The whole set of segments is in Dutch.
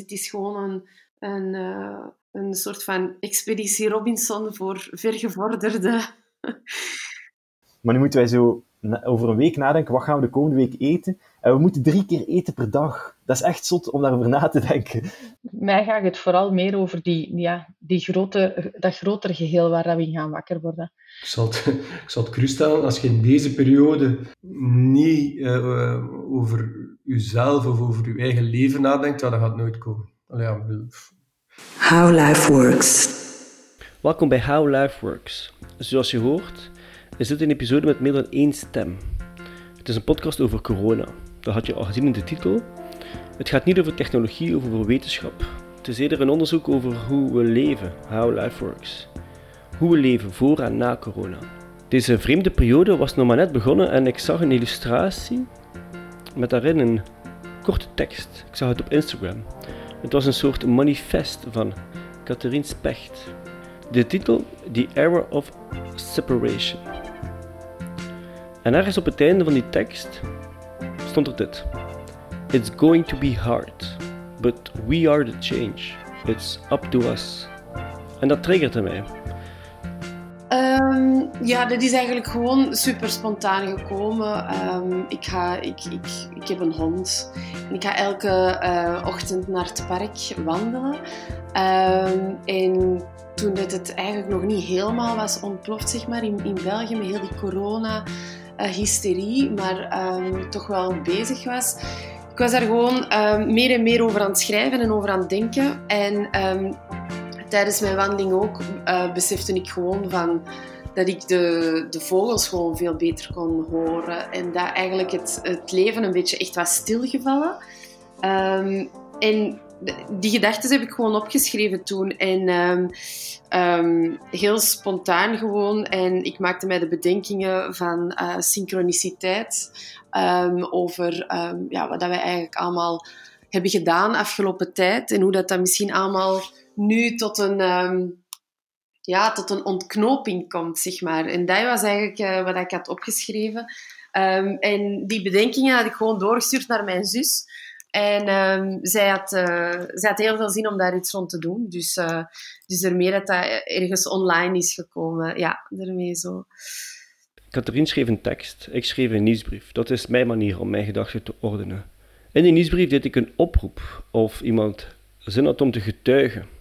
Het is gewoon een, een, uh, een soort van expeditie Robinson voor vergevorderde. maar nu moeten wij zo over een week nadenken, wat gaan we de komende week eten? En we moeten drie keer eten per dag. Dat is echt zot om daarover na te denken. Mij gaat het vooral meer over die, ja, die grote, dat grotere geheel waar we in gaan wakker worden. Ik zal het, ik zal het cru stellen, als je in deze periode niet uh, over jezelf of over je eigen leven nadenkt, ja, dat gaat nooit komen. Allee, ja, How Life Works. Welkom bij How Life Works. Zoals je hoort, is dit een episode met meer dan één stem. Het is een podcast over corona. Dat had je al gezien in de titel. Het gaat niet over technologie of over wetenschap. Het is eerder een onderzoek over hoe we leven, how life works. Hoe we leven voor en na corona. Deze vreemde periode was nog maar net begonnen en ik zag een illustratie met daarin een korte tekst. Ik zag het op Instagram. Het was een soort manifest van Catherine Specht. De titel The Era of Separation. En ergens op het einde van die tekst stond er dit. It's going to be hard, but we are the change. It's up to us. En dat triggerde mij. Ja, dat is eigenlijk gewoon super spontaan gekomen. Um, ik, ga, ik, ik, ik heb een hond. En ik ga elke uh, ochtend naar het park wandelen. Um, en toen het, het eigenlijk nog niet helemaal was ontploft, zeg maar, in, in België met heel die corona uh, hysterie, maar um, toch wel bezig was. Ik was daar gewoon meer en meer over aan het schrijven en over aan het denken. En tijdens mijn wandeling ook uh, besefte ik gewoon van dat ik de, de vogels gewoon veel beter kon horen. En dat eigenlijk het, het leven een beetje echt was stilgevallen. en die gedachten heb ik gewoon opgeschreven toen. En um, um, heel spontaan gewoon. En ik maakte mij de bedenkingen van uh, synchroniciteit. Over ja, wat dat wij eigenlijk allemaal hebben gedaan afgelopen tijd. En hoe dat, dat misschien allemaal nu tot een, ja, tot een ontknoping komt, zeg maar. En dat was eigenlijk uh, wat ik had opgeschreven. en die bedenkingen had ik gewoon doorgestuurd naar mijn zus. En um, zij, had, uh, zij had heel veel zin om daar iets rond te doen. Dus, uh, dus ermee dat dat ergens online is gekomen. Ja, ermee zo. Catherine schreef een tekst, ik schreef een nieuwsbrief. Dat is mijn manier om mijn gedachten te ordenen. In die nieuwsbrief deed ik een oproep of iemand zin had om te getuigen.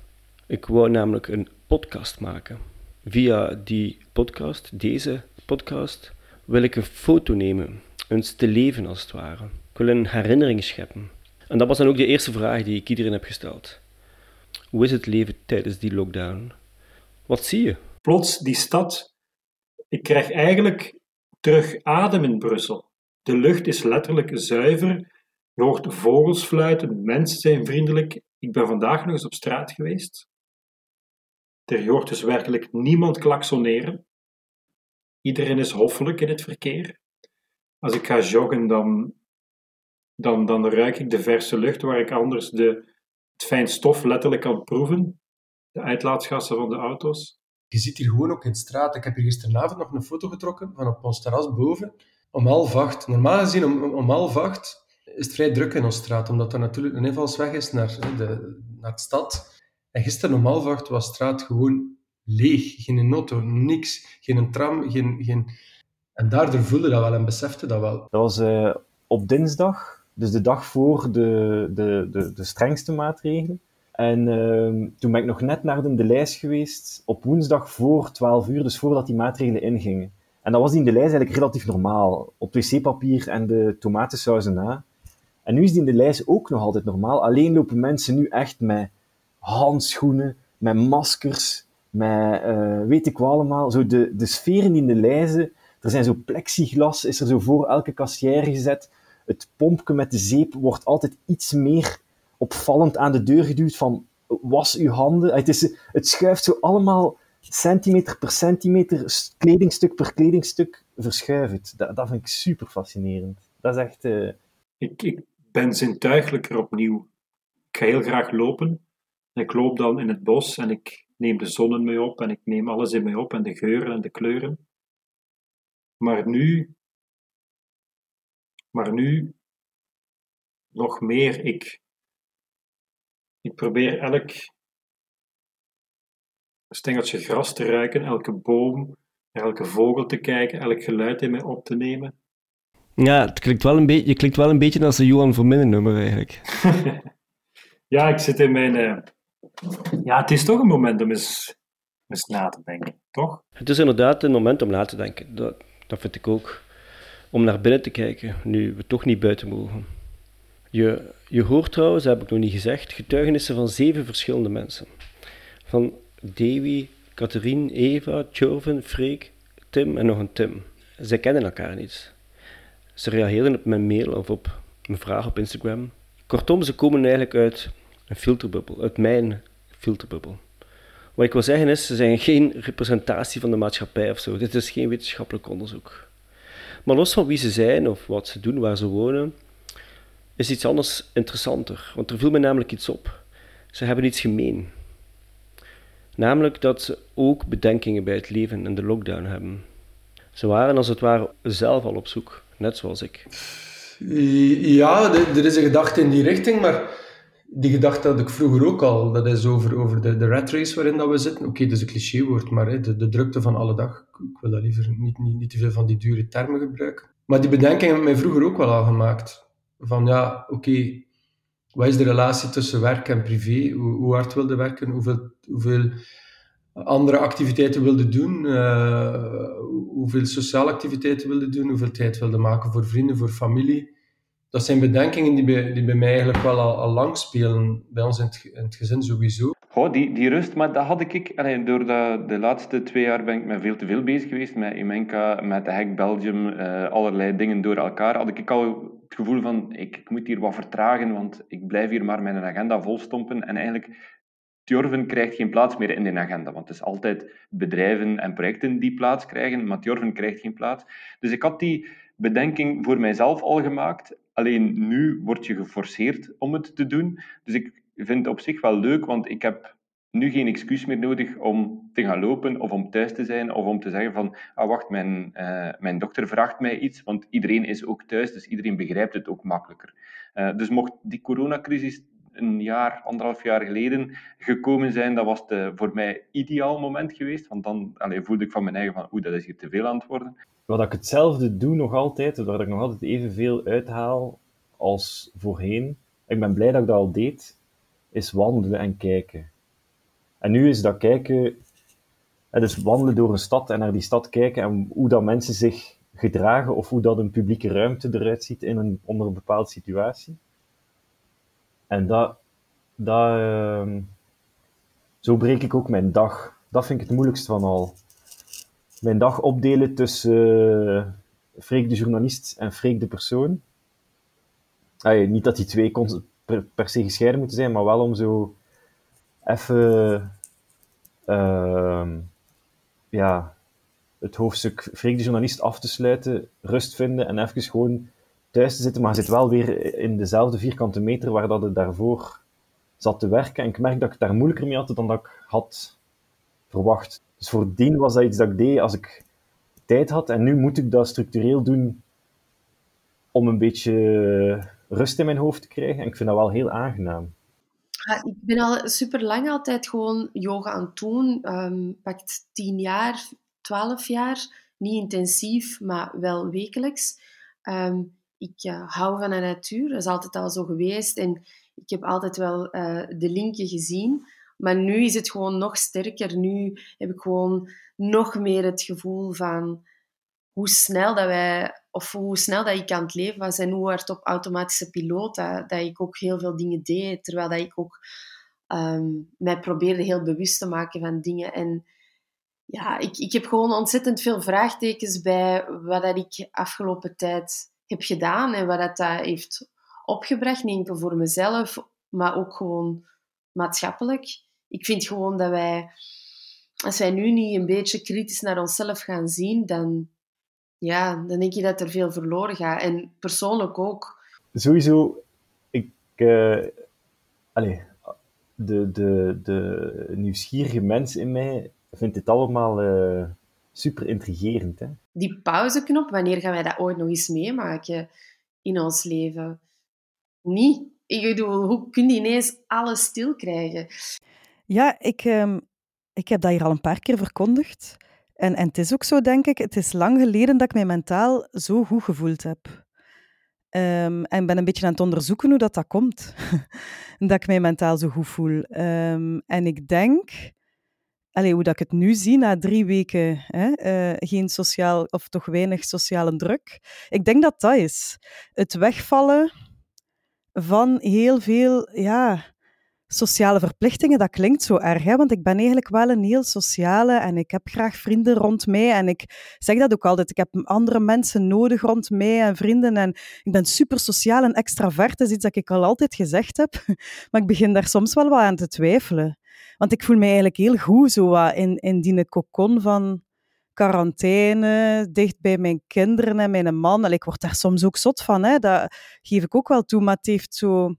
Ik wou namelijk een podcast maken. Via die podcast, deze podcast, wil ik een foto nemen, een leven als het ware. Ik wil een herinnering scheppen. En dat was dan ook de eerste vraag die ik iedereen heb gesteld. Hoe is het leven tijdens die lockdown? Wat zie je? Plots die stad. Ik krijg eigenlijk terug adem in Brussel. De lucht is letterlijk zuiver. Je hoort vogels fluiten, mensen zijn vriendelijk. Ik ben vandaag nog eens op straat geweest. Er hoort dus werkelijk niemand klaksoneren. Iedereen is hoffelijk in het verkeer. Als ik ga joggen, dan dan, dan ruik ik de verse lucht waar ik anders de, het fijn stof letterlijk kan proeven. De uitlaatgassen van de auto's. Je ziet hier gewoon ook in de straat. Ik heb hier gisteravond nog een foto getrokken van op ons terras boven. Om half acht. Normaal gezien om, om is het vrij druk in onze straat, omdat er natuurlijk een invalsweg is naar de, naar de stad. En gisteren om half was straat gewoon leeg. Geen auto, niks. Geen tram, geen... geen... En daardoor voelde dat wel en besefte dat wel. Dat was uh, op dinsdag dus de dag voor de, de, de, de strengste maatregelen. En uh, toen ben ik nog net naar de, de lijst geweest op woensdag voor 12 uur, dus voordat die maatregelen ingingen. En dan was die in de lijst eigenlijk relatief normaal, op wc-papier en de tomatensauzen na. En nu is die in de lijst ook nog altijd normaal, alleen lopen mensen nu echt met handschoenen, met maskers, met uh, weet ik wel allemaal. Zo de, de sferen in de lijzen, er zijn zo plexiglas, is er zo voor elke kassière gezet het pompje met de zeep wordt altijd iets meer opvallend aan de deur geduwd van was uw handen. Het, is, het schuift zo allemaal centimeter per centimeter, kledingstuk per kledingstuk verschuift. Dat, dat vind ik super fascinerend. Dat is echt... Uh... Ik, ik ben zintuigelijker opnieuw. Ik ga heel graag lopen. Ik loop dan in het bos en ik neem de zon in mij op en ik neem alles in mij op en de geuren en de kleuren. Maar nu maar nu nog meer ik. probeer elk stengeltje gras te ruiken, elke boom, elke vogel te kijken, elk geluid in mij op te nemen. Ja, het klinkt wel een beetje, je klinkt wel een beetje als een Johan Verminnen nummer eigenlijk. ja, ik zit in mijn... Ja, het is toch een moment om eens, na te denken, toch? Het is inderdaad een moment om na te denken. Dat, dat vind ik ook. Om naar binnen te kijken, nu we toch niet buiten mogen. Je, je hoort trouwens, dat heb ik nog niet gezegd, getuigenissen van zeven verschillende mensen. Van Dewi, Catherine, Eva, Tjorven, Freek, Tim en nog een Tim. Zij kennen elkaar niet. Ze reageerden op mijn mail of op mijn vraag op Instagram. Kortom, ze komen eigenlijk uit een filterbubbel, uit mijn filterbubbel. Wat ik wil zeggen is, ze zijn geen representatie van de maatschappij of zo. Dit is geen wetenschappelijk onderzoek. Maar los van wie ze zijn of wat ze doen, waar ze wonen, is iets anders interessanter. Want er viel me namelijk iets op. Ze hebben iets gemeen. Namelijk dat ze ook bedenkingen bij het leven en de lockdown hebben. Ze waren als het ware zelf al op zoek, net zoals ik. Ja, er is een gedachte in die richting, maar die gedachte had ik vroeger ook al. Dat is over, over de, de rat race waarin dat we zitten. Oké, dat is een clichéwoord, maar hè, de, drukte van alle dag. Ik wil dat liever niet, niet, niet te veel van die dure termen gebruiken. Maar die bedenking heb ik mij vroeger ook wel al gemaakt. Van ja, oké, wat is de relatie tussen werk en privé? Hoe, hard wilde werken? Hoeveel, hoeveel andere activiteiten wilde doen? Uh, hoeveel sociale activiteiten wilde doen? Hoeveel tijd wilde maken voor vrienden, voor familie? Dat zijn bedenkingen die bij, die bij mij eigenlijk wel al, lang spelen, bij ons in het, in het gezin sowieso. Goh, die, die rust, maar dat had ik, allee, door de, de laatste twee jaar ben ik met veel te veel bezig geweest, met Imenka, met de Hack Belgium, uh, allerlei dingen door elkaar, had ik al het gevoel van, ik, ik moet hier wat vertragen, want ik blijf hier maar mijn agenda volstompen en eigenlijk Tjorven krijgt geen plaats meer in de agenda, want het is altijd bedrijven en projecten die plaats krijgen, maar Tjorven krijgt geen plaats. Dus ik had die bedenking voor mijzelf al gemaakt Alleen nu word je geforceerd om het te doen. Dus ik vind het op zich wel leuk, want ik heb nu geen excuus meer nodig om te gaan lopen of om thuis te zijn of om te zeggen van, ah wacht, mijn, uh, mijn dokter vraagt mij iets, want iedereen is ook thuis, dus iedereen begrijpt het ook makkelijker. Uh, dus mocht die coronacrisis een jaar, anderhalf jaar geleden gekomen zijn, dat was de, voor mij ideaal moment geweest, want dan voelde ik van mijn eigen van, oeh, dat is hier te veel aan het worden wat ik hetzelfde doe nog altijd, waar ik nog altijd evenveel uithaal als voorheen, ik ben blij dat ik dat al deed, is wandelen en kijken. En nu is dat kijken, dus wandelen door een stad en naar die stad kijken en hoe dat mensen zich gedragen of hoe dat een publieke ruimte eruit ziet in een, onder een bepaalde situatie. En dat, dat, uh, zo breek ik ook mijn dag. Dat vind ik het moeilijkst van al mijn dag opdelen tussen uh, Freek de journalist en Freek de persoon. Niet dat die twee per, se gescheiden moeten zijn, maar wel om zo even uh, ja, het hoofdstuk Freek de journalist af te sluiten, rust vinden en even gewoon thuis te zitten, maar zit wel weer in dezelfde vierkante meter waar dat het daarvoor zat te werken. En ik merk dat ik daar moeilijker mee had dan dat ik had verwacht. Dus voordien was dat iets dat ik deed als ik tijd had. En nu moet ik dat structureel doen om een beetje rust in mijn hoofd te krijgen. En ik vind dat wel heel aangenaam. Ik ben al super lang altijd gewoon yoga aan het doen. Um, pakt tien jaar, twaalf jaar. Niet intensief, maar wel wekelijks. Um, ik uh, hou van de natuur. Dat is altijd al zo geweest. En ik heb altijd wel uh, de linken gezien. Maar nu is het gewoon nog sterker. Nu heb ik gewoon nog meer het gevoel van hoe snel dat wij, of hoe snel dat ik aan het leven was en hoe hard op automatische piloot dat, dat ik ook heel veel dingen deed. Terwijl dat ik ook um, mij probeerde heel bewust te maken van dingen. En ja, ik, ik heb gewoon ontzettend veel vraagtekens bij wat dat ik afgelopen tijd heb gedaan en wat dat, heeft opgebracht. Niet enkel voor mezelf, maar ook gewoon maatschappelijk ik vind gewoon dat wij, als wij nu niet een beetje kritisch naar onszelf gaan zien, dan, ja, dan denk je dat er veel verloren gaat. En persoonlijk ook. Sowieso, ik, uh, allez, de, de, de nieuwsgierige mens in mij vindt dit allemaal uh, super intrigerend. Hè? Die pauzeknop, wanneer gaan wij dat ooit nog eens meemaken in ons leven? Niet. Ik bedoel, hoe kun je ineens alles stil krijgen? Ja, ik, ehm, ik heb dat hier al een paar keer verkondigd. En, en het is ook zo, denk ik, het is lang geleden dat ik mij mentaal zo goed gevoeld heb. Um, en ben een beetje aan het onderzoeken hoe dat, dat komt. dat ik mij mentaal zo goed voel. Um, en ik denk, allez, hoe dat ik het nu zie, na drie weken hè, uh, geen sociaal, of toch weinig sociale druk. Ik denk dat dat is. Het wegvallen van heel veel, ja, sociale verplichtingen, dat klinkt zo erg, hè? want ik ben eigenlijk wel een heel sociale en ik heb graag vrienden rond mij en ik zeg dat ook altijd, ik heb andere mensen nodig rond mij en vrienden en ik ben super sociaal en extravert, is iets dat ik al altijd gezegd heb, maar ik begin daar soms wel wat aan te twijfelen. Want ik voel me eigenlijk heel goed zo wat in, in die kokon van quarantaine, dicht bij mijn kinderen en mijn man. Allee, ik word daar soms ook zot van, hè? dat geef ik ook wel toe, maar het heeft zo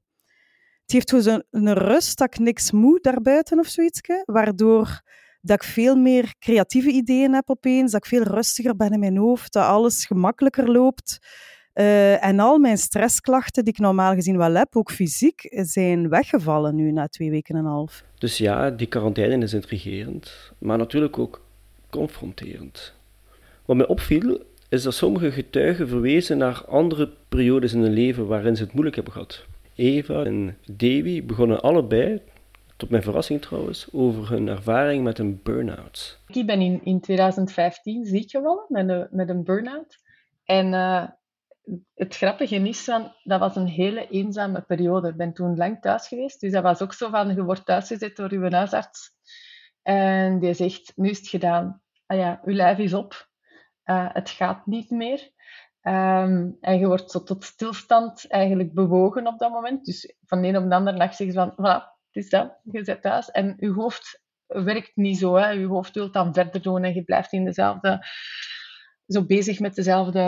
het heeft gewoon een rust dat ik niks moet daarbuiten of zoiets. Waardoor dat ik veel meer creatieve ideeën heb opeens, dat ik veel rustiger ben in mijn hoofd, dat alles gemakkelijker loopt. Uh, en al mijn stressklachten die ik normaal gezien wel heb, ook fysiek, zijn weggevallen nu na twee weken en een half. Dus ja, die quarantaine is intrigerend, maar natuurlijk ook confronterend. Wat mij opviel, is dat sommige getuigen verwezen naar andere periodes in hun leven waarin ze het moeilijk hebben gehad. Eva en Davy begonnen allebei, tot mijn verrassing trouwens, over hun ervaring met een burn-out. Ik ben in, in 2015 ziek geworden met een, met een burn-out. En uh, het grappige is, van, dat was een hele eenzame periode. Ik ben toen lang thuis geweest, dus dat was ook zo van, je wordt thuisgezet door je huisarts. En die zegt, nu is het gedaan. Ah ja, uw lijf is op. Uh, het gaat niet meer. Um, en je wordt zo tot stilstand eigenlijk bewogen op dat moment. Dus van de een op de andere nacht zeggen ze van, voilà, het is dat, je zit thuis. En je hoofd werkt niet zo. Hè. Je hoofd wil dan verder doen en je blijft in dezelfde, zo bezig met dezelfde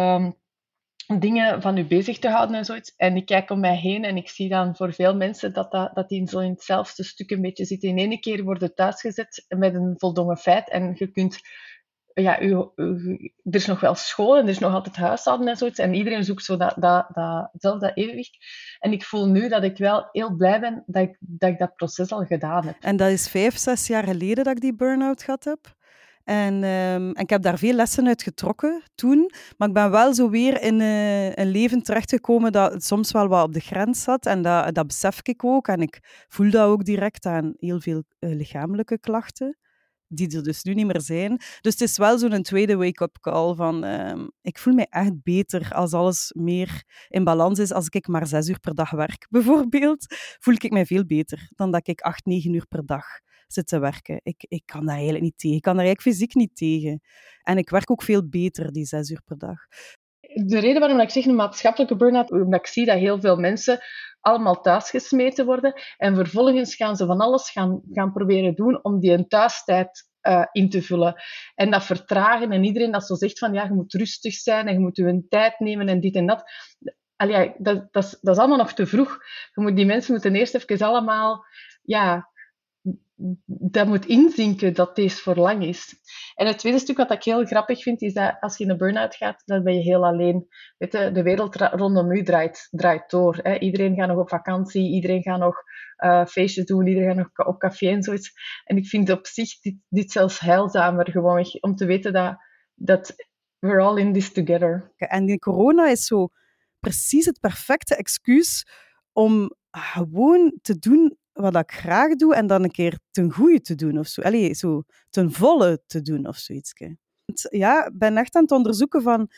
dingen van je bezig te houden en zoiets. En ik kijk om mij heen en ik zie dan voor veel mensen dat, dat, die zo in hetzelfde stuk een beetje zitten. In één keer worden thuisgezet met een voldongen feit en je kunt ja, u, er is nog wel school en er is nog altijd huishouden en zoiets. En iedereen zoekt zo dat, dat, dat, dat evenwicht. En ik voel nu dat ik wel heel blij ben dat ik, dat ik dat proces al gedaan heb. En dat is vijf, zes jaar geleden dat ik die burn-out gehad heb. En, um, en, ik heb daar veel lessen uit getrokken toen. Maar ik ben wel zo weer in uh, een leven terechtgekomen dat het soms wel wat op de grens zat. En dat, dat besef ik ook. En ik voel dat ook direct aan heel veel uh, lichamelijke klachten die er dus nu niet meer zijn. Dus het is wel zo'n tweede wake-up call van uh, ik voel me echt beter als alles meer in balans is. Als ik maar zes uur per dag werk, bijvoorbeeld, voel ik mij veel beter dan dat ik acht, negen uur per dag zit te werken. Ik, ik kan daar eigenlijk niet tegen. Ik kan daar eigenlijk fysiek niet tegen. En ik werk ook veel beter die zes uur per dag. De reden waarom ik zeg een maatschappelijke burn-out, omdat ik zie dat heel veel mensen allemaal thuisgesmeten worden. En vervolgens gaan ze van alles gaan, gaan proberen doen om die thuistijd uh, in te vullen. En dat vertragen en iedereen dat zo zegt van ja, je moet rustig zijn en je moet je tijd nemen en dit en dat. Allee, dat, dat, is, dat is allemaal nog te vroeg. Je moet, die mensen moeten eerst even allemaal ja, dat moet inzinken dat deze voor lang is. En het tweede stuk wat ik heel grappig vind, is dat als je in een burn-out gaat, dan ben je heel alleen. Weet je, de wereld rondom u draait, draait door. Hè. Iedereen gaat nog op vakantie, iedereen gaat nog uh, feestjes doen, iedereen gaat nog op café en zoiets. En ik vind op zich dit, dit zelfs heilzamer, gewoon om te weten dat, dat we're all in this together. En corona is zo precies het perfecte excuus om gewoon te doen wat ik graag doe en dan een keer ten goede te doen of zo. Allee, zo ten volle te doen of zoiets. Ja, ben echt aan het onderzoeken van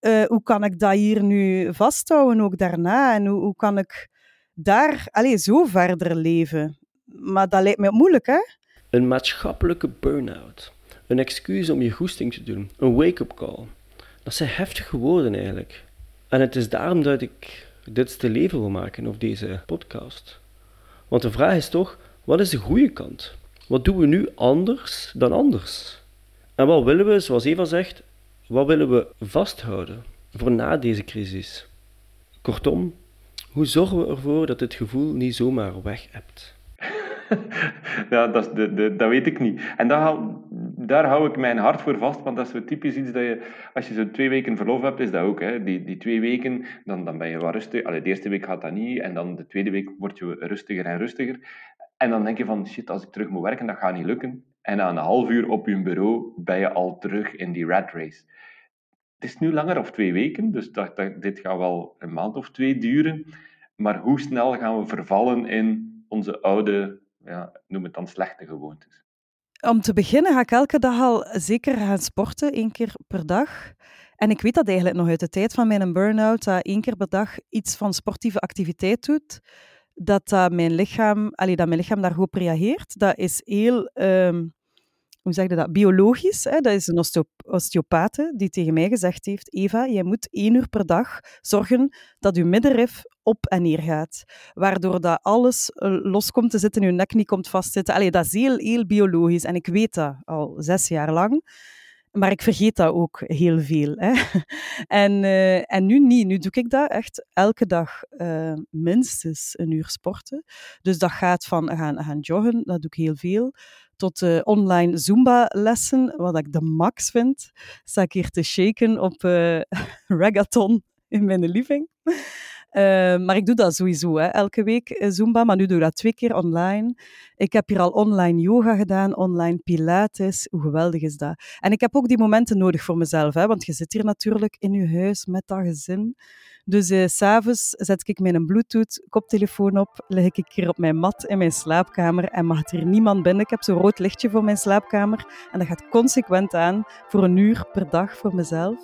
uh, hoe kan ik dat hier nu vasthouden, ook daarna. En hoe, hoe kan ik daar allee, zo verder leven. Maar dat lijkt me moeilijk, hè? Een maatschappelijke burn-out. Een excuus om je goesting te doen. Een wake-up call. Dat zijn heftige woorden eigenlijk. En het is daarom dat ik dit te leven wil maken, of deze podcast. Want de vraag is toch, wat is de goede kant? Wat doen we nu anders dan anders? En wat willen we, zoals Eva zegt, wat willen we vasthouden voor na deze crisis? Kortom, hoe zorgen we ervoor dat dit gevoel niet zomaar weg hebt? ja, dat, de, de, dat weet ik niet. En dat, daar hou ik mijn hart voor vast, want dat is zo typisch iets dat je, als je zo twee weken verlof hebt, is dat ook. Hè? Die, die twee weken, dan, dan ben je wat rustig. De eerste week gaat dat niet, en dan de tweede week word je rustiger en rustiger. En dan denk je van, shit, als ik terug moet werken, dat gaat niet lukken. En na een half uur op je bureau ben je al terug in die rat race. Het is nu langer of twee weken, dus dat, dat, dit gaat wel een maand of twee duren. Maar hoe snel gaan we vervallen in onze oude, ja, noem het dan slechte gewoontes? Om te beginnen ga ik elke dag al zeker gaan sporten, één keer per dag. En ik weet dat eigenlijk nog uit de tijd van mijn burn-out, dat één keer per dag iets van sportieve activiteit doet, dat, mijn, lichaam, dat mijn lichaam daar goed op reageert. Dat is heel, ehm, hoe zeg je dat, biologisch. Hè? Dat is een osteopathe die tegen mij gezegd heeft, Eva, jij moet één uur per dag zorgen dat je middenrif op en neer gaat. Waardoor dat alles eh, los komt te zitten, je nek niet komt vastzitten. Allee, dat is heel, heel biologisch. En ik weet dat al zes jaar lang. Maar ik vergeet dat ook heel veel. Hè. En, uh, en nu niet. Nu doe ik dat echt elke dag uh, minstens een uur sporten. Dus dat gaat van gaan, gaan joggen, dat doe ik heel veel, tot uh, online Zumba-lessen, wat ik de max vind. Sta ik hier te shaken op reggaeton in mijn living. Uh, maar ik doe dat sowieso, hè. elke week uh, Zumba, maar nu doe ik dat twee keer online. Ik heb hier al online yoga gedaan, online pilates. Hoe geweldig is dat? En ik heb ook die momenten nodig voor mezelf, hè, want je zit hier natuurlijk in je huis met dat gezin. Dus uh, s'avonds zet ik mijn bluetooth koptelefoon op, leg ik hier op mijn mat in mijn slaapkamer en mag er niemand binnen. Ik heb zo'n rood lichtje voor mijn slaapkamer en dat gaat consequent aan voor een uur per dag voor mezelf.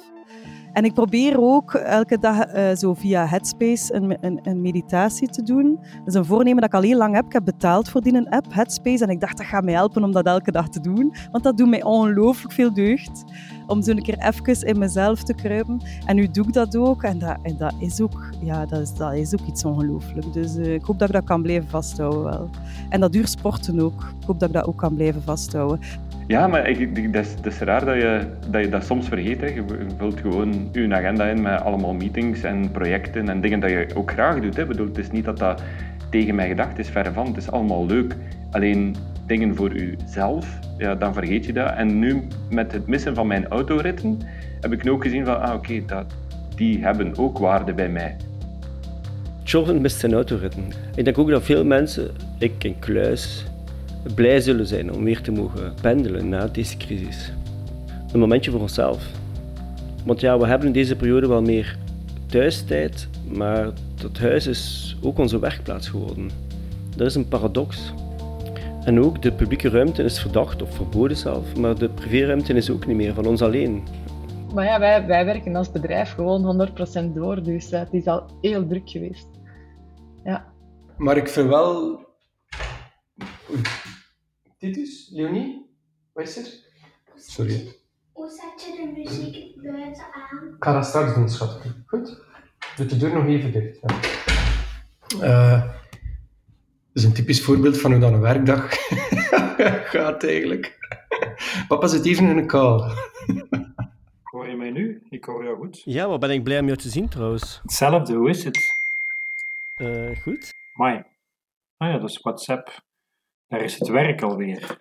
En ik probeer ook elke dag uh, zo via Headspace een, een, een, meditatie te doen. Dat is een voornemen dat ik al heel lang heb. Ik heb betaald voor die app, Headspace. En ik dacht, dat gaat mij helpen om dat elke dag te doen. Want dat doet mij ongelooflijk veel deugd. Om zo een keer even in mezelf te kruipen. En nu doe ik dat ook. En dat, en dat is, ook, ja, dat, is, dat is ook iets ongelooflijk. Dus uh, ik hoop dat ik dat kan blijven vasthouden wel. En dat duurt sporten ook. Ik hoop dat ik dat ook kan blijven vasthouden. Ja, maar ik, dat, is, dat raar dat je, dat je dat soms vergeet. Hè. Je vult gewoon je agenda in met allemaal meetings en projecten en dingen dat je ook graag doet. Hè. Bedoel, het is niet dat dat tegen mij gedacht is, verre van. Het is allemaal leuk. Alleen dingen voor jezelf, ja, dan vergeet je dat. En nu, met het missen van mijn autoritten, heb ik nu ook gezien van, ah oké, okay, die hebben ook waarde bij mij. Jordan mist zijn autoritten. Ik denk ook dat veel mensen, ik in Kluis, blij zullen zijn om weer te mogen pendelen na deze crisis. Een momentje voor onszelf. Want ja, we hebben in deze periode wel meer thuistijd, maar dat huis is ook onze werkplaats geworden. Dat is een paradox. En ook de publieke ruimte is verdacht of verboden zelf, maar de privéruimte is ook niet meer van ons alleen. Maar ja, wij, wij werken als bedrijf gewoon 100% door, dus uh, het is al heel druk geweest. Ja. Maar ik vind wel Titus, Leonie, wat is er? Sorry. Hoe zet je de muziek buiten aan? Ik ga dat straks doen, schat. Goed? Doe de deur nog even dicht. Ja. Uh, dat is een typisch voorbeeld van hoe dan een werkdag gaat eigenlijk. Papa zit even in een kou. Hoor je mij nu? Ik hoor jou goed. Ja, wat ben ik blij om jou te zien trouwens. Hetzelfde, hoe is het? Uh, goed. Mai. Ah ja, dat is WhatsApp. Daar is het werk alweer.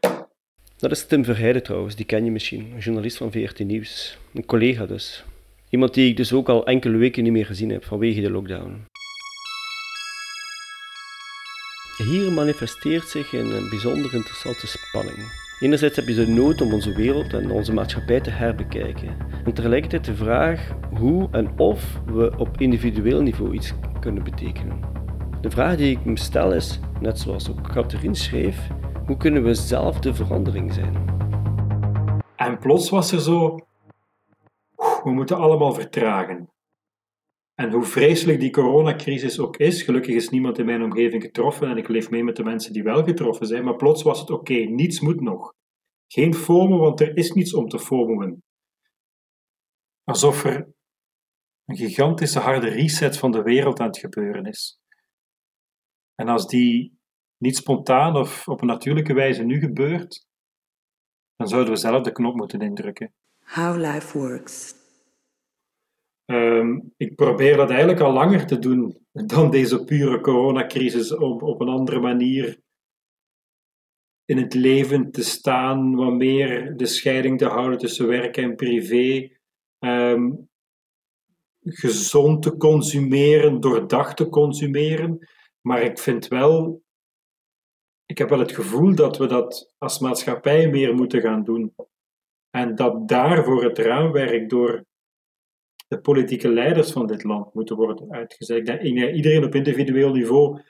Dat is Tim Verheijden trouwens, die ken je misschien. Een journalist van VRT Nieuws. Een collega dus. Iemand die ik dus ook al enkele weken niet meer gezien heb vanwege de lockdown. Hier manifesteert zich een bijzonder interessante spanning. Enerzijds heb je de nood om onze wereld en onze maatschappij te herbekijken. En tegelijkertijd de vraag hoe en of we op individueel niveau iets kunnen betekenen. De vraag die ik me stel is, net zoals ook Catherine schreef, hoe kunnen we zelf de verandering zijn? En plots was er zo, we moeten allemaal vertragen. En hoe vreselijk die coronacrisis ook is, gelukkig is niemand in mijn omgeving getroffen en ik leef mee met de mensen die wel getroffen zijn, maar plots was het oké, niets moet nog. Geen FOMO, want er is niets om te FOMOen. Alsof er een gigantische harde reset van de wereld aan het gebeuren is. En als die niet spontaan of op een natuurlijke wijze nu gebeurt, dan zouden we zelf de knop moeten indrukken. How life works. Um, ik probeer dat eigenlijk al langer te doen dan deze pure coronacrisis op, op een andere manier in het leven te staan, wat meer de scheiding te houden tussen werk en privé, ehm, gezond te consumeren, doordacht te consumeren. Maar ik vind wel, ik heb wel het gevoel dat we dat als maatschappij meer moeten gaan doen. En dat daarvoor het raamwerk door de politieke leiders van dit land moeten worden uitgezet. Ik denk dat iedereen op individueel niveau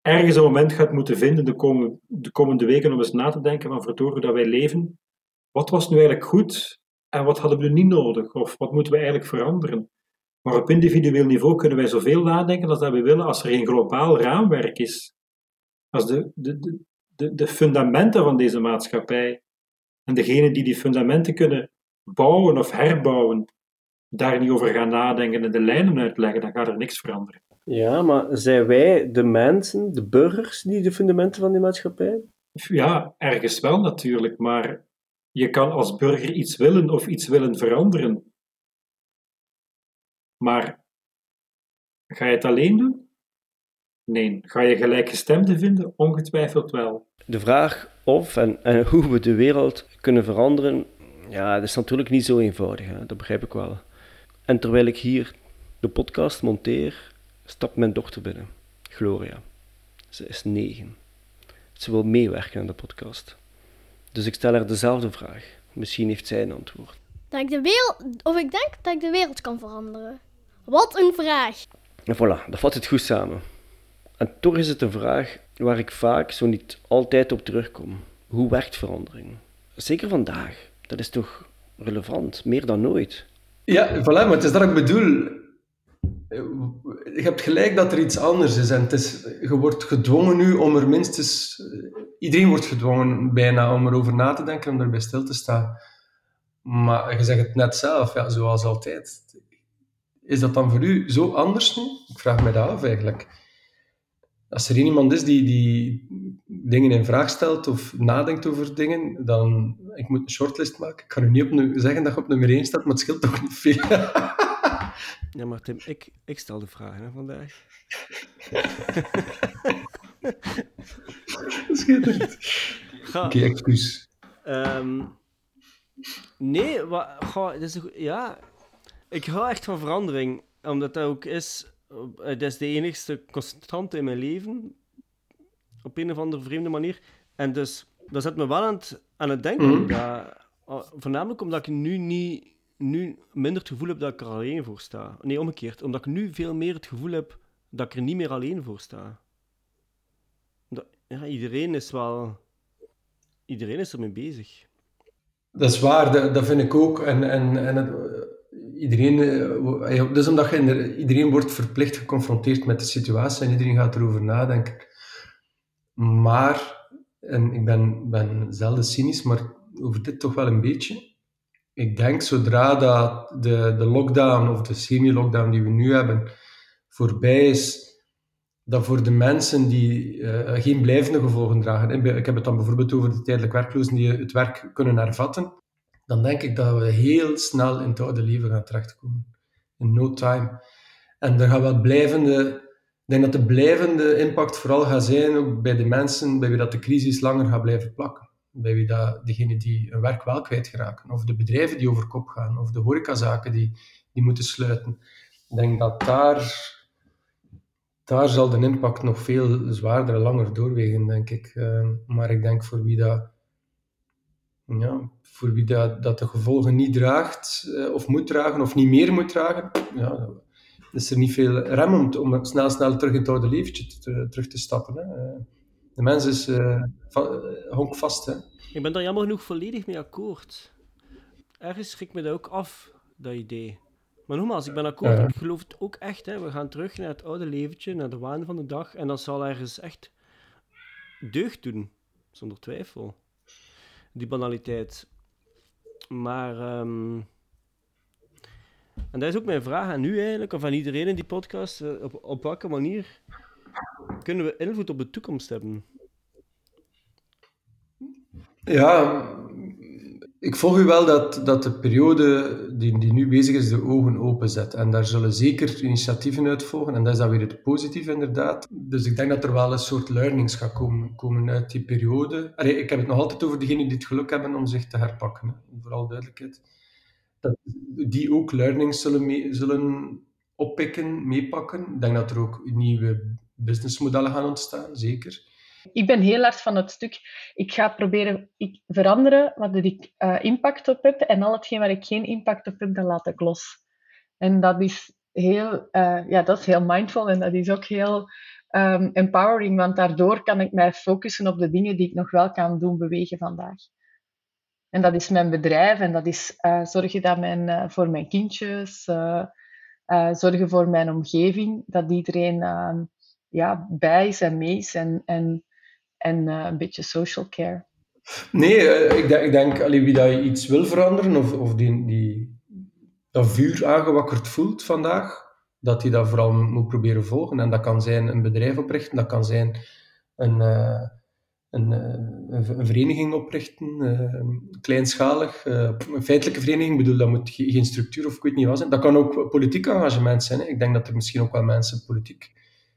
ergens een moment gaat moeten vinden de komende, de komende weken om eens na te denken van verdorie dat wij leven. Wat was nu eigenlijk goed en wat hadden we niet nodig? Of wat moeten we eigenlijk veranderen? Maar op individueel niveau kunnen wij zoveel nadenken als dat we willen als er geen globaal raamwerk is. Als de, de, de, de fundamenten van deze maatschappij en degenen die die fundamenten kunnen bouwen of herbouwen, daar niet over gaan nadenken en de lijnen uitleggen, dan gaat er niks veranderen. Ja, maar zijn wij de mensen, de burgers, die de fundamenten van die maatschappij? Ja, ergens wel natuurlijk, maar je kan als burger iets willen of iets willen veranderen. Maar ga je het alleen doen? Nee. Ga je gelijkgestemden vinden? Ongetwijfeld wel. De vraag of en, en hoe we de wereld kunnen veranderen, ja, dat is natuurlijk niet zo eenvoudig. Hè? Dat begrijp ik wel. En terwijl ik hier de podcast monteer, stapt mijn dochter binnen, Gloria. Ze is negen. Ze wil meewerken aan de podcast. Dus ik stel haar dezelfde vraag. Misschien heeft zij een antwoord. Dat ik de wereld, of ik denk dat ik de wereld kan veranderen. Wat een vraag. En voilà, dat vat het goed samen. En toch is het een vraag waar ik vaak, zo niet altijd op terugkom. Hoe werkt verandering? Zeker vandaag. Dat is toch relevant, meer dan nooit. Ja, voilà, maar het is dat ik bedoel. Je hebt gelijk dat er iets anders is. En het is, je wordt gedwongen nu om er minstens... Iedereen wordt gedwongen bijna om erover na te denken, om erbij stil te staan. Maar je zegt het net zelf, ja, zoals altijd. Is dat dan voor u zo anders nu? Ik vraag me dat af eigenlijk. Als er iemand is die, die dingen in vraag stelt of nadenkt over dingen, dan... Ik moet een shortlist maken. Ik kan u niet op, zeggen dat je op nummer 1 staat, maar het scheelt toch niet veel. Ja, maar Tim, ik, ik stel de vraag hè, vandaag. Schitterend. Oké, okay, excuus. Um, nee, wat, goh, dat is, ja, ik hou echt van verandering, omdat dat ook is, dat is de enigste constante in mijn leven, op een of andere vreemde manier. En dus, dat zet me wel aan het, aan het denken, Mhm. dat, voornamelijk omdat ik nu niet nu minder het gevoel heb dat ik er alleen voor sta. Nee, omgekeerd. Omdat ik nu veel meer het gevoel heb dat ik er niet meer alleen voor sta. Dat, ja, iedereen is wel... Iedereen is ermee bezig. Dat is waar, dat, dat vind ik ook. En, en, en het, iedereen, eh, dus omdat iedereen wordt verplicht geconfronteerd met de situatie en iedereen gaat erover nadenken. Maar, en ik ben, ben zelden cynisch, maar over dit toch wel een beetje. Ik denk zodra dat de, de lockdown of de semi-lockdown die we nu hebben voorbij is, dat voor de mensen die eh, geen blijvende gevolgen dragen, en ik heb het dan bijvoorbeeld over de tijdelijk werklozen die het werk kunnen hervatten, dan denk ik dat we heel snel in het oude leven gaan terechtkomen. In no time. En er gaat wel blijvende... Ik denk dat de blijvende impact vooral gaat zijn bij de mensen bij wie dat de crisis langer gaat blijven plakken. Bij wie dat, degenen die hun werk wel kwijtraken. Of de bedrijven die over kop gaan. Of de horecazaken die, die moeten sluiten. Ik denk dat daar, daar zal de impact nog veel zwaarder en langer doorwegen, denk ik. Eh, maar ik denk voor wie dat ja, voor wie dat, dat de gevolgen niet draagt, eh, of moet dragen, of niet meer moet dragen, ja, is er niet veel rem om, om snel, snel terug in het oude leventje te- te- terug te stappen. Hè. Eh, De mens is va- eh, honkvast. Hè. Ik ben daar jammer genoeg volledig mee akkoord. Ergens schrikt me dat ook af, dat idee. Maar nogmaals, ik ben akkoord. Ja. Ik geloof het ook echt. Hè. We gaan terug naar het oude leventje, naar de waan van de dag. En dat zal ergens echt deugd doen. Zonder twijfel. Die banaliteit. Maar... ehm, En dat is ook mijn vraag aan u eigenlijk, of aan iedereen in die podcast. eh, Op, op welke manier kunnen we invloed op de toekomst hebben? Ja, ik volg u wel dat, dat de periode die, die nu bezig is, de ogen openzet. En daar zullen zeker initiatieven uit volgen. En dat is dan weer het positieve, inderdaad. Dus ik denk dat er wel een soort learnings gaat komen, komen uit die periode. Allee, ik heb het nog altijd over degenen die het geluk hebben om zich te herpakken. Hè. Vooral duidelijkheid. Dat die ook learnings zullen, zullen oppikken, meepakken. Ik denk dat er ook nieuwe businessmodellen gaan ontstaan, zeker. Ik ben heel hard van het stuk. Ik ga proberen ik veranderen wat ik uh, impact op heb. En al hetgeen waar ik geen impact op heb, dat laat ik los. En dat is heel, uh, ja, dat is heel mindful en dat is ook heel um, empowering. Want daardoor kan ik mij focussen op de dingen die ik nog wel kan doen bewegen vandaag. En dat is mijn bedrijf en dat is uh, zorgen dat mijn, voor mijn kindjes, zorgen voor mijn omgeving, dat iedereen ehm, ja, bij is en mee is en en uh, een beetje social care. Nee, uh, ik denk, ik denk allee, wie dat iets wil veranderen of, of die, die dat vuur aangewakkerd voelt vandaag, dat hij dat vooral moet proberen volgen. En dat kan zijn een bedrijf oprichten, dat kan zijn een, uh, een, een, vereniging oprichten, kleinschalig, een feitelijke vereniging. Ik bedoel, dat moet geen structuur of ik weet niet wat zijn. Dat kan ook politiek engagement zijn. Hè. Ik denk dat er misschien ook wel mensen politiek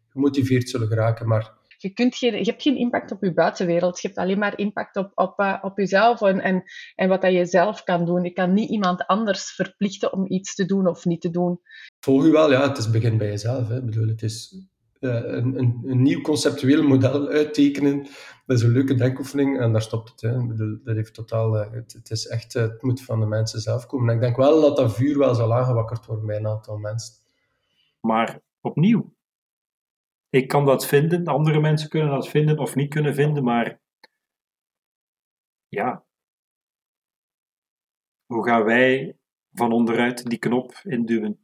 gemotiveerd zullen geraken, maar je, kunt geen, je hebt geen impact op je buitenwereld. Je hebt alleen maar impact op, op, uh, op jezelf en, en, en wat dat je zelf kan doen. Je kan niet iemand anders verplichten om iets te doen of niet te doen. Volg je wel, ja, het is begin bij jezelf. Hè. Ik bedoel, het is uh, een, een, een, nieuw conceptueel model uittekenen. Dat is een leuke denkoefening en daar stopt het. Hè. Ik bedoel, dat heeft totaal, uh, het, het, is echt, het moet van de mensen zelf komen. En ik denk wel dat dat vuur wel zal aangewakkerd worden bij een aantal mensen. Maar opnieuw, ik kan dat vinden, andere mensen kunnen dat vinden of niet kunnen vinden, maar ja, hoe gaan wij van onderuit die knop induwen?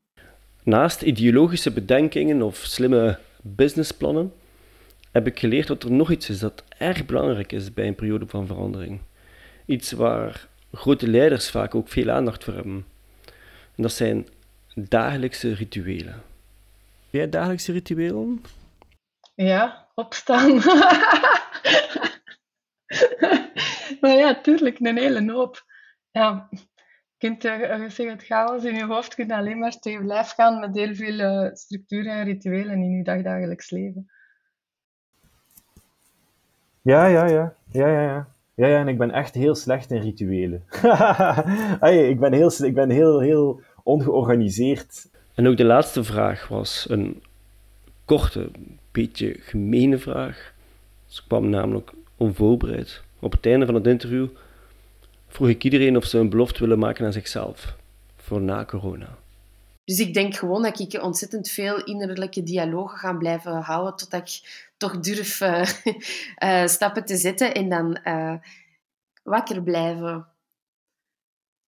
Naast ideologische bedenkingen of slimme businessplannen heb ik geleerd dat er nog iets is dat erg belangrijk is bij een periode van verandering. Iets waar grote leiders vaak ook veel aandacht voor hebben. En dat zijn dagelijkse rituelen. Jij dagelijkse rituelen? Ja, opstaan. maar ja, tuurlijk, een hele hoop. Ja, je kunt het chaos in je hoofd kunt alleen maar tegen blijf gaan met heel veel uh, structuren en rituelen in je dagdagelijks leven. Ja, ja, ja. Ja, ja, ja. Ja, ja, en ik ben echt heel slecht in rituelen. hey, ik ben, heel, ik ben heel, heel ongeorganiseerd. En ook de laatste vraag was een korte, beetje gemene vraag. Ze kwam namelijk onvoorbereid. Op het einde van het interview vroeg ik iedereen of ze een belofte willen maken aan zichzelf voor na corona. Dus ik denk gewoon dat ik ontzettend veel innerlijke dialogen ga blijven houden totdat ik toch durf uh, uh, stappen te zetten en dan uh, wakker blijven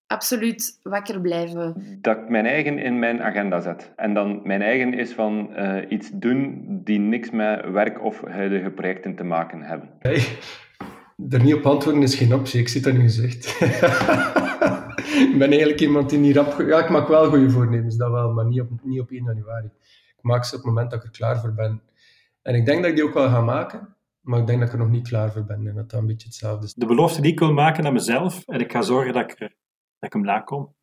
absoluut wakker blijven. Dat ik mijn eigen in mijn agenda zet. En dan mijn eigen is van uh, iets doen die niks met werk of huidige projecten te maken hebben. Hey, er niet op antwoorden is geen optie, ik zit dat nu gezegd. ik ben eigenlijk iemand die niet rap... Ja, ik maak wel goede voornemens, dat wel, maar niet op, niet op 1 januari. Ik maak ze op het moment dat ik er klaar voor ben. En ik denk dat ik die ook wel ga maken. Maar ik denk dat ik er nog niet klaar voor ben en dat dat een beetje hetzelfde is. De belofte die ik wil maken aan mezelf, en ik ga zorgen dat ik er ik hem nakom,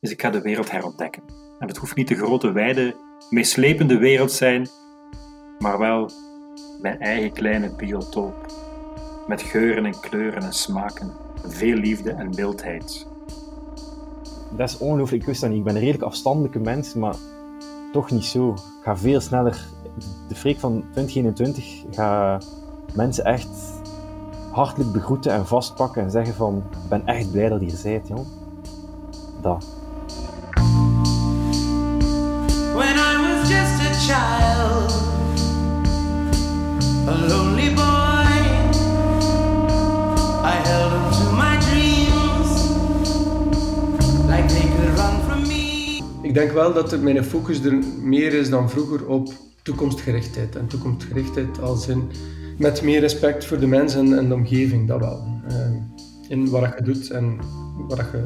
is ik ga de wereld herontdekken. En het hoeft niet de grote, wijde, meeslepende wereld zijn, maar wel mijn eigen kleine biotoop. Met geuren en kleuren en smaken, veel liefde en mildheid. Dat is ongelooflijk, ik wist dat niet. Ik ben een redelijk afstandelijke mens, maar toch niet zo. Ik ga veel sneller. De freak van 2021 ga mensen echt hartelijk begroeten en vastpakken en zeggen van, ik ben echt blij dat je er bent, joh dat. When I was just a child, a lonely boy, I held on to my dreams like they could run from me. Ik denk wel dat er mijn focus er meer is dan vroeger op toekomstgerichtheid. En toekomstgerichtheid als in met meer respect voor de mensen en de omgeving, dat wel. Uh, in wat je doet en wat je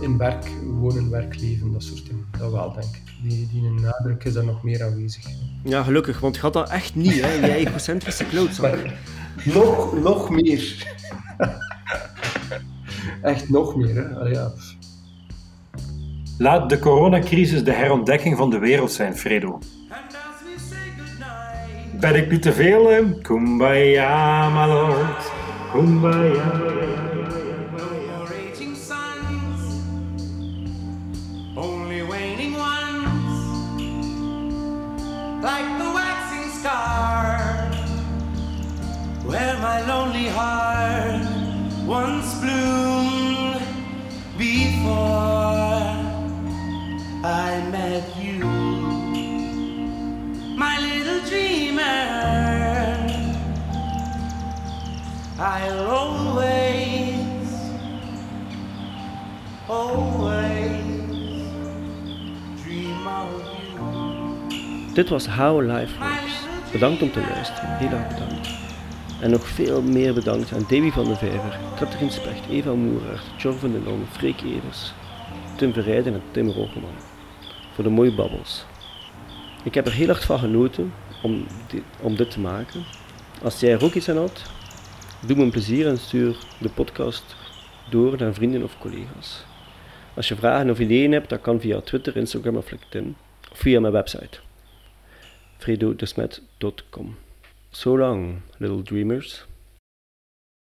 in werk, wonen, werk, leven, dat soort dingen. Dat wel, denk ik. Die, die nadruk is daar nog meer aanwezig. Ja, gelukkig, want je had dat echt niet, hè? Jij egocentrische klootzak. nog, nog meer. echt nog meer. Hè. Allee, ja. Laat de coronacrisis de herontdekking van de wereld zijn, Fredo. Ben ik nu te veel? hè? Kumbaya, my lord. Kumbaya. My heart once bloomed before I met you, my little dreamer. I'll always always dream of you. Dit was How Life Works. Bedankt om te luisteren. Heel erg bedankt. En nog veel meer bedankt aan Davy van de Vijver, Katrien Specht, Eva Moeraert, Jor van den Long, Freek Eders, Tim Verrijden en Tim Rokeman. Voor de mooie babbels. Ik heb er heel hard van genoten om dit, om dit te maken. Als jij er ook iets aan had, doe me een plezier en stuur de podcast door naar vrienden of collega's. Als je vragen of ideeën hebt, dat kan via Twitter, Instagram of LinkedIn. Of via mijn website. fredodesmet.com So long, little dreamers.